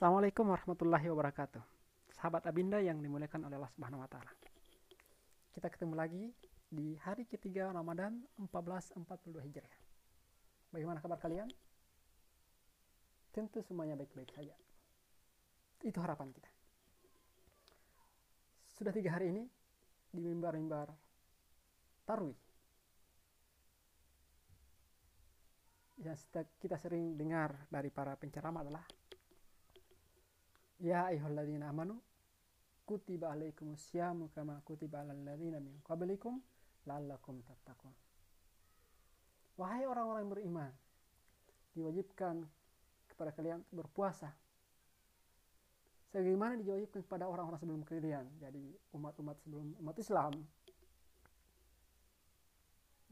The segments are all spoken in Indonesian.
Assalamualaikum warahmatullahi wabarakatuh. Sahabat Abinda yang dimuliakan oleh Allah Subhanahu wa taala. Kita ketemu lagi di hari ketiga Ramadan 1442 Hijriah. Bagaimana kabar kalian? Tentu semuanya baik-baik saja. Itu harapan kita. Sudah tiga hari ini di mimbar-mimbar Tarwi yang kita sering dengar dari para penceramah adalah Ya ayyuhalladzina amanu kutiba alaikumus syamu kama kutiba alal ladzina min qablikum la'allakum tattaqun. Wahai orang-orang yang beriman, diwajibkan kepada kalian berpuasa sebagaimana diwajibkan kepada orang-orang sebelum kalian. Jadi umat-umat sebelum umat Islam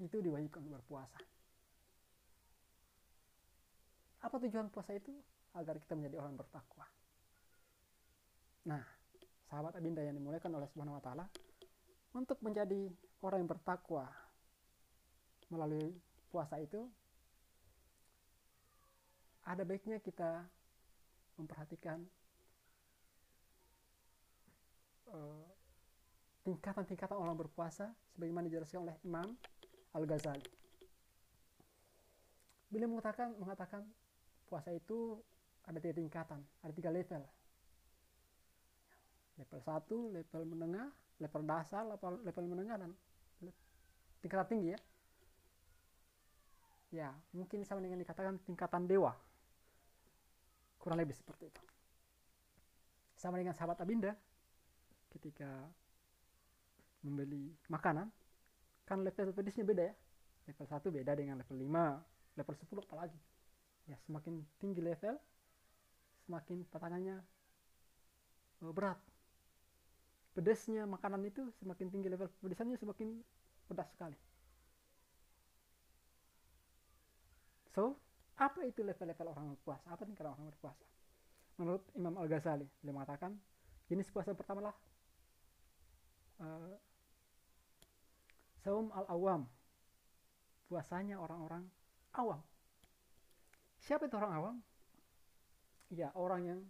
itu diwajibkan berpuasa. Apa tujuan puasa itu? Agar kita menjadi orang bertakwa. Nah, sahabat Abinda yang dimuliakan oleh Subhanahu wa taala, untuk menjadi orang yang bertakwa melalui puasa itu ada baiknya kita memperhatikan uh, tingkatan-tingkatan orang berpuasa sebagaimana dijelaskan oleh Imam Al-Ghazali. Beliau mengatakan mengatakan puasa itu ada tiga tingkatan, ada tiga level level 1, level menengah, level dasar, level, level menengah dan tingkatan tinggi ya. Ya, mungkin sama dengan dikatakan tingkatan dewa. Kurang lebih seperti itu. Sama dengan sahabat Abinda ketika membeli makanan kan level pedisnya beda ya. Level 1 beda dengan level 5, level 10 apalagi. Ya, semakin tinggi level semakin patangannya eh, berat pedasnya makanan itu semakin tinggi level pedasannya semakin pedas sekali. So, apa itu level-level orang berpuasa? Apa kalau orang berpuasa? Menurut Imam Al-Ghazali, dia mengatakan jenis puasa pertama lah uh, saum al-awam. Puasanya orang-orang awam. Siapa itu orang awam? Ya, orang yang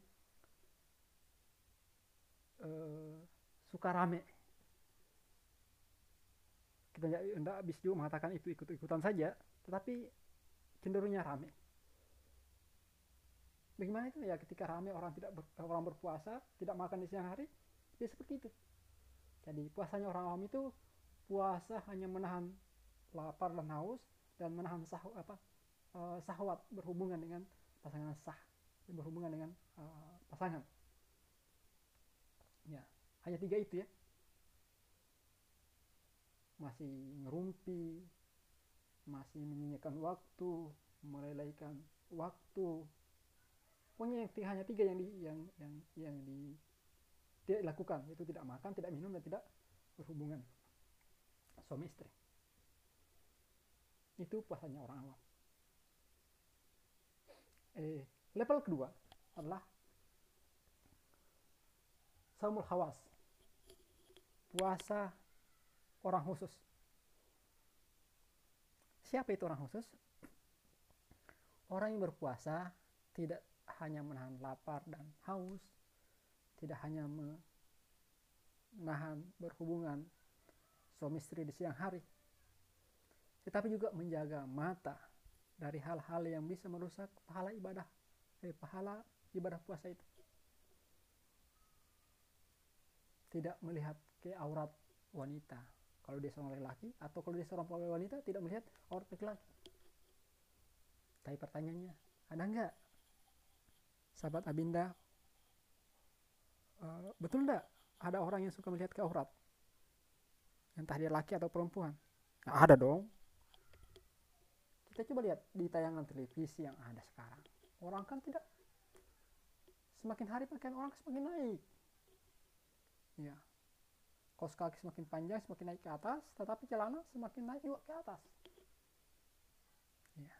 uh, suka rame. Kita tidak habis juga mengatakan itu ikut-ikutan saja tetapi cenderungnya rame. Bagaimana itu? Ya ketika rame orang tidak ber, orang berpuasa tidak makan di siang hari dia seperti itu. Jadi puasanya orang awam itu puasa hanya menahan lapar dan haus dan menahan sah apa uh, sahwat berhubungan dengan pasangan sah berhubungan dengan uh, pasangan. Ya hanya tiga itu ya. Masih ngerumpi masih menyanyikan waktu melelaikan waktu. Pokoknya yang hanya tiga yang di yang yang yang di tidak dilakukan. Itu tidak makan tidak minum dan tidak berhubungan suami istri. Itu puasanya orang awam. Eh level kedua adalah saumul hawas puasa orang khusus. Siapa itu orang khusus? Orang yang berpuasa tidak hanya menahan lapar dan haus, tidak hanya menahan berhubungan suami istri di siang hari, tetapi juga menjaga mata dari hal-hal yang bisa merusak pahala ibadah, eh, pahala ibadah puasa itu. Tidak melihat ke aurat wanita. Kalau dia seorang laki-laki atau kalau dia seorang wanita tidak melihat aurat laki-laki. Tapi pertanyaannya ada nggak? Sahabat Abinda uh, betul nggak ada orang yang suka melihat ke aurat? Entah dia laki atau perempuan. Nah, ada dong. Kita coba lihat di tayangan televisi yang ada sekarang. Orang kan tidak semakin hari pakaian orang semakin naik. Ya kaos kaki semakin panjang semakin naik ke atas tetapi celana semakin naik juga ke atas. Ya.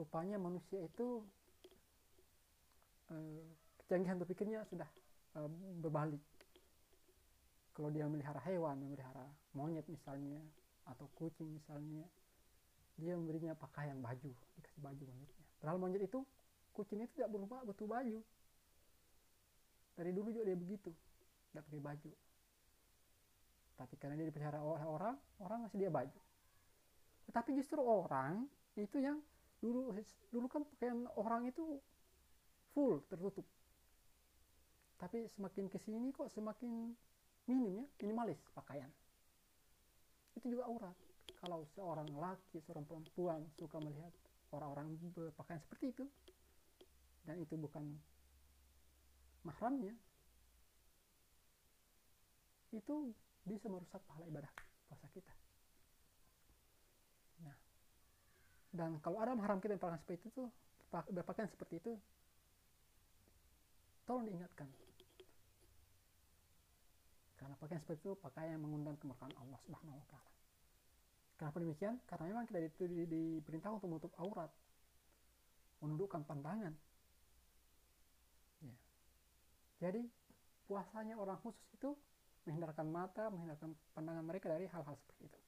Rupanya manusia itu eh, kecanggihan berpikirnya sudah eh, berbalik. Kalau dia melihara hewan memelihara monyet misalnya atau kucing misalnya dia memberinya pakaian baju dikasih baju monyetnya. Padahal monyet itu kucing itu tidak berubah butuh baju. Dari dulu juga dia begitu tidak pakai baju tapi karena dia dipelihara orang orang ngasih dia baju. Tetapi justru orang itu yang dulu dulu kan pakaian orang itu full tertutup. Tapi semakin ke sini kok semakin minim ya minimalis pakaian. Itu juga aurat. Kalau seorang laki seorang perempuan suka melihat orang-orang berpakaian seperti itu dan itu bukan mahramnya itu bisa merusak pahala ibadah puasa kita nah dan kalau ada mahram kita yang seperti itu berpakaian seperti itu tolong diingatkan karena pakaian seperti itu pakaian yang mengundang kemurkaan Allah Subhanahu wa taala. Kenapa demikian? Karena memang kita di, di, diperintah untuk menutup aurat, menundukkan pandangan. Ya. Jadi puasanya orang khusus itu menghindarkan mata, menghindarkan pandangan mereka dari hal-hal seperti itu.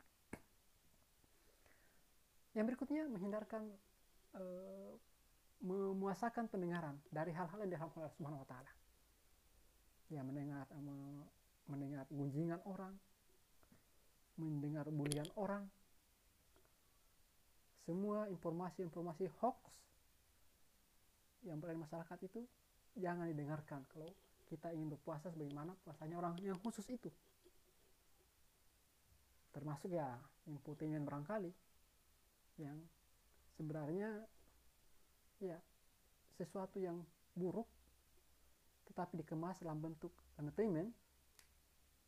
Yang berikutnya menghindarkan e, memuasakan pendengaran dari hal-hal yang diharamkan oleh Subhanahu wa taala. Ya, mendengar mendengar gunjingan orang, mendengar bulian orang, semua informasi-informasi hoax yang berada di masyarakat itu jangan didengarkan kalau kita ingin berpuasa sebagaimana puasanya orang yang khusus itu. Termasuk ya infotainment barangkali yang sebenarnya ya sesuatu yang buruk tetapi dikemas dalam bentuk entertainment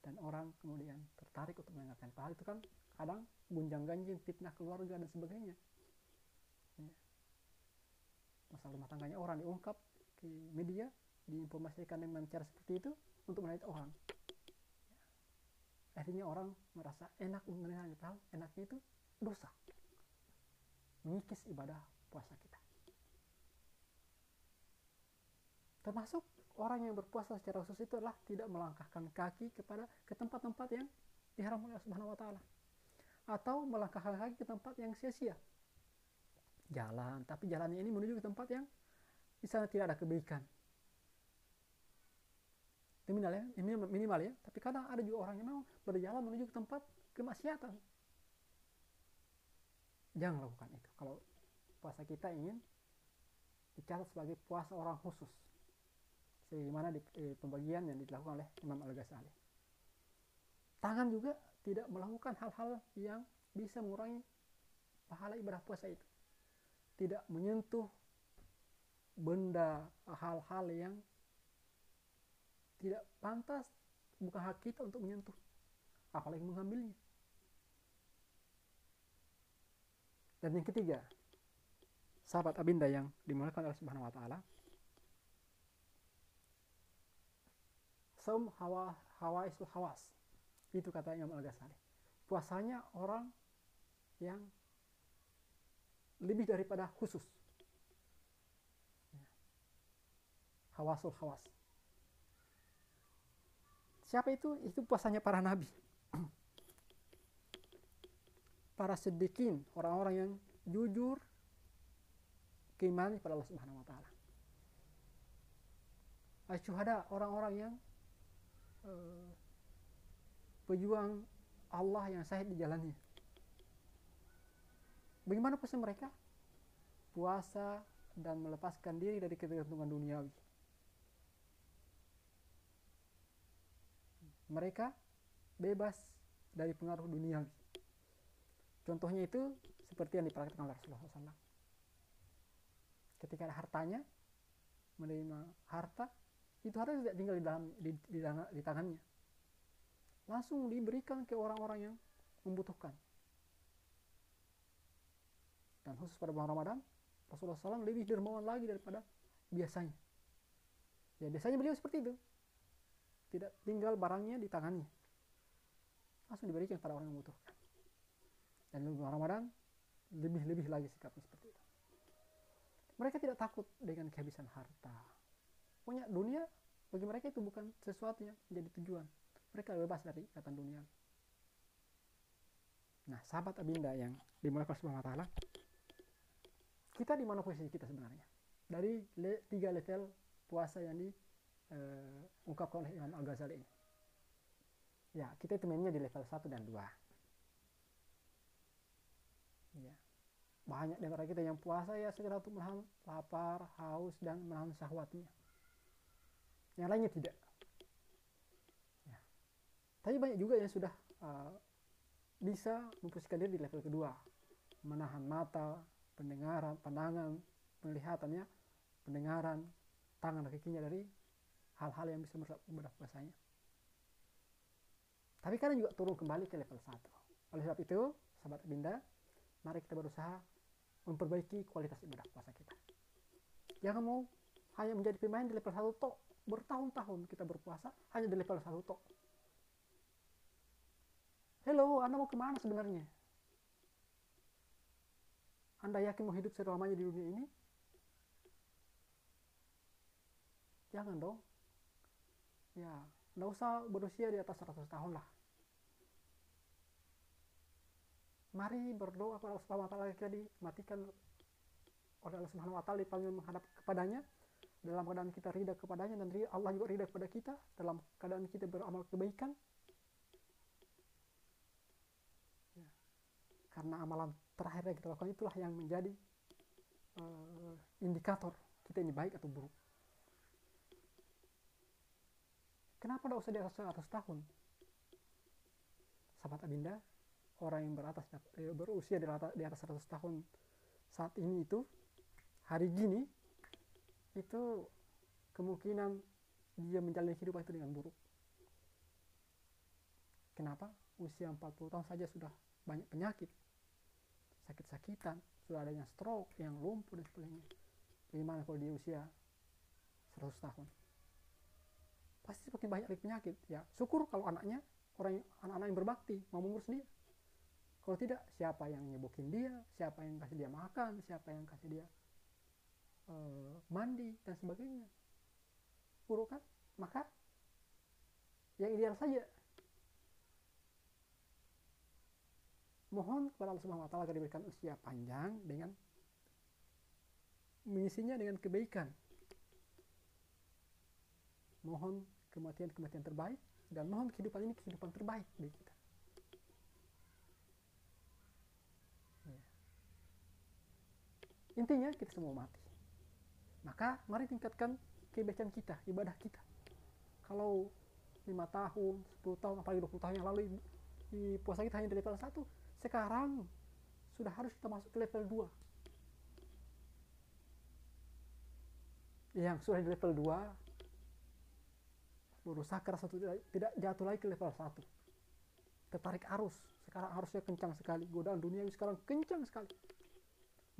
dan orang kemudian tertarik untuk mendengarkan padahal itu kan kadang gunjang ganjing fitnah keluarga dan sebagainya. Ya. masalah rumah tangganya orang diungkap ke media diinformasikan dengan cara seperti itu untuk menarik orang. Ya. akhirnya orang merasa enak mendengarnya tahu enaknya itu dosa. Mengikis ibadah puasa kita. Termasuk orang yang berpuasa secara khusus itu adalah tidak melangkahkan kaki kepada ke tempat-tempat yang diharamkan oleh Subhanahu wa taala. Atau melangkahkan kaki ke tempat yang sia-sia. Jalan tapi jalannya ini menuju ke tempat yang di sana tidak ada kebaikan minimal ya minimal ya tapi kadang ada juga orang yang mau berjalan menuju ke tempat kemaksiatan jangan lakukan itu kalau puasa kita ingin dicatat sebagai puasa orang khusus sebagaimana di eh, pembagian yang dilakukan oleh Imam Al-Ghazali. Tangan juga tidak melakukan hal-hal yang bisa mengurangi pahala ibadah puasa itu. Tidak menyentuh benda hal-hal yang tidak pantas bukan hak kita untuk menyentuh apalagi mengambilnya. Dan yang ketiga sahabat abinda yang dimulakan oleh subhanahu wa ta'ala saum hawa hawa isu hawas. Itu kata Imam Al Ghazali puasanya orang yang lebih daripada khusus. Hawasul hawas siapa itu itu puasanya para nabi para sedikin orang-orang yang jujur keimanan kepada Allah Subhanahu wa taala. Asyuhada orang-orang yang uh, pejuang Allah yang sahih di jalannya. Bagaimana puasa mereka? Puasa dan melepaskan diri dari ketergantungan duniawi. Mereka bebas dari pengaruh duniawi. Contohnya itu seperti yang dipraktikkan oleh Rasulullah SAW. Ketika ada hartanya, menerima harta, itu harta tidak tinggal di dalam di, di, di tangannya langsung diberikan ke orang-orang yang membutuhkan dan khusus pada bulan Ramadan Rasulullah SAW lebih dermawan lagi daripada biasanya ya biasanya beliau seperti itu tidak tinggal barangnya di tangannya. Langsung diberikan kepada orang yang membutuhkan dan di bulan Ramadan lebih-lebih lagi sikapnya seperti itu. Mereka tidak takut dengan kehabisan harta. Punya dunia bagi mereka itu bukan sesuatu yang menjadi tujuan. Mereka bebas dari ikatan dunia. Nah sahabat abinda yang dimulai wa ta'ala kita di mana posisi kita sebenarnya? Dari le tiga level puasa yang diungkapkan oleh Imam Al-Ghazali ini. Ya, kita itu mainnya di level 1 dan 2. Ya. Banyak dari kita yang puasa ya segera untuk menahan lapar, haus, dan menahan syahwatnya. Yang lainnya tidak. Ya. Tapi banyak juga yang sudah uh, bisa memposisikan diri di level kedua. Menahan mata, pendengaran, pandangan, penglihatannya, pendengaran, tangan kakinya dari hal-hal yang bisa merusak ibadah puasanya. Tapi kadang juga turun kembali ke level 1. Oleh sebab itu, sahabat Binda, mari kita berusaha memperbaiki kualitas ibadah puasa kita. Jangan mau hanya menjadi pemain di level 1 tok. Bertahun-tahun kita berpuasa hanya di level 1 tok. Hello, Anda mau ke mana sebenarnya? Anda yakin mau hidup selamanya di dunia ini? Jangan dong. Ya, nggak usah berusia di atas 100 tahun lah. Mari berdoa kepada Allah Subhanahu wa taala kita dimatikan oleh Allah Subhanahu wa taala dipanggil menghadap kepadanya dalam keadaan kita ridha kepadanya dan Allah juga ridha kepada kita dalam keadaan kita beramal kebaikan. Ya. Karena amalan terakhir yang kita lakukan itulah yang menjadi uh, indikator kita ini baik atau buruk. Kenapa tidak usah di atas 100 tahun? Sahabat Abinda, orang yang beratas eh, berusia di atas, di atas 100 tahun saat ini itu hari gini itu kemungkinan dia menjalani kehidupan itu dengan buruk. Kenapa? Usia 40 tahun saja sudah banyak penyakit. Sakit-sakitan, sudah ada yang stroke, yang lumpuh dan sebagainya. Bagaimana kalau dia usia 100 tahun? Pasti semakin banyak penyakit. Ya syukur kalau anaknya orang anak-anak yang berbakti mau mengurus dia. Kalau tidak siapa yang nyebokin dia siapa yang kasih dia makan siapa yang kasih dia uh, mandi dan sebagainya. Buruk kan? Maka yang ideal saja. Mohon kepada Allah Subhanahu wa taala agar diberikan usia panjang dengan mengisinya dengan kebaikan. Mohon kematian-kematian terbaik dan mohon kehidupan ini kehidupan terbaik bagi kita. Ya. Intinya kita semua mati. Maka mari tingkatkan kebaikan kita, ibadah kita. Kalau lima tahun, 10 tahun, apalagi 20 tahun yang lalu di puasa kita hanya di level 1, sekarang sudah harus kita masuk ke level 2. Yang sudah di level 2 berusaha keras untuk tidak, tidak jatuh lagi ke level 1 tertarik arus. Sekarang arusnya kencang sekali. Godaan dunia sekarang kencang sekali.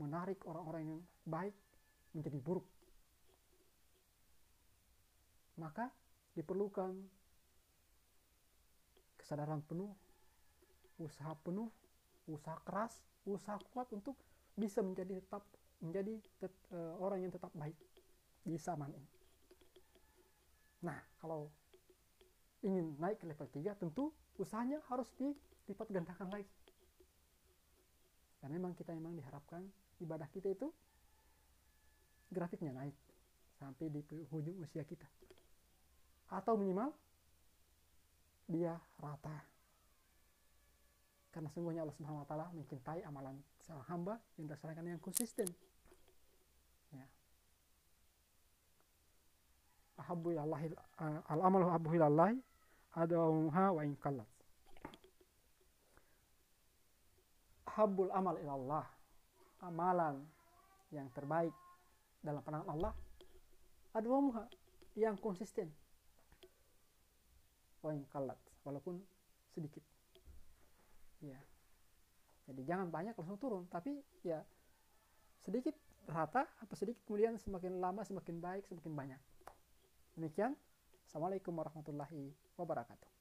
Menarik orang-orang yang baik menjadi buruk. Maka diperlukan kesadaran penuh usaha penuh usaha keras usaha kuat untuk bisa menjadi tetap menjadi tet, uh, orang yang tetap baik di zaman ini Nah, kalau ingin naik ke level 3, tentu usahanya harus dilipat gandakan lagi. Dan memang kita memang diharapkan ibadah kita itu grafiknya naik sampai di ujung usia kita. Atau minimal dia rata. Karena sungguhnya Allah Subhanahu wa mencintai amalan seorang hamba yang berdasarkan yang konsisten. Ya ahabbu ilallahi al amalu ahabbu ilallahi adawuha wa in kallat ahabbul amal ilallah amalan yang terbaik dalam pandangan Allah. Adawuha yang konsisten. Wa in kallat walaupun sedikit. Ya. Jadi jangan banyak langsung turun. Tapi ya sedikit rata atau sedikit kemudian semakin lama semakin baik semakin banyak Demikian. Assalamualaikum warahmatullahi wabarakatuh.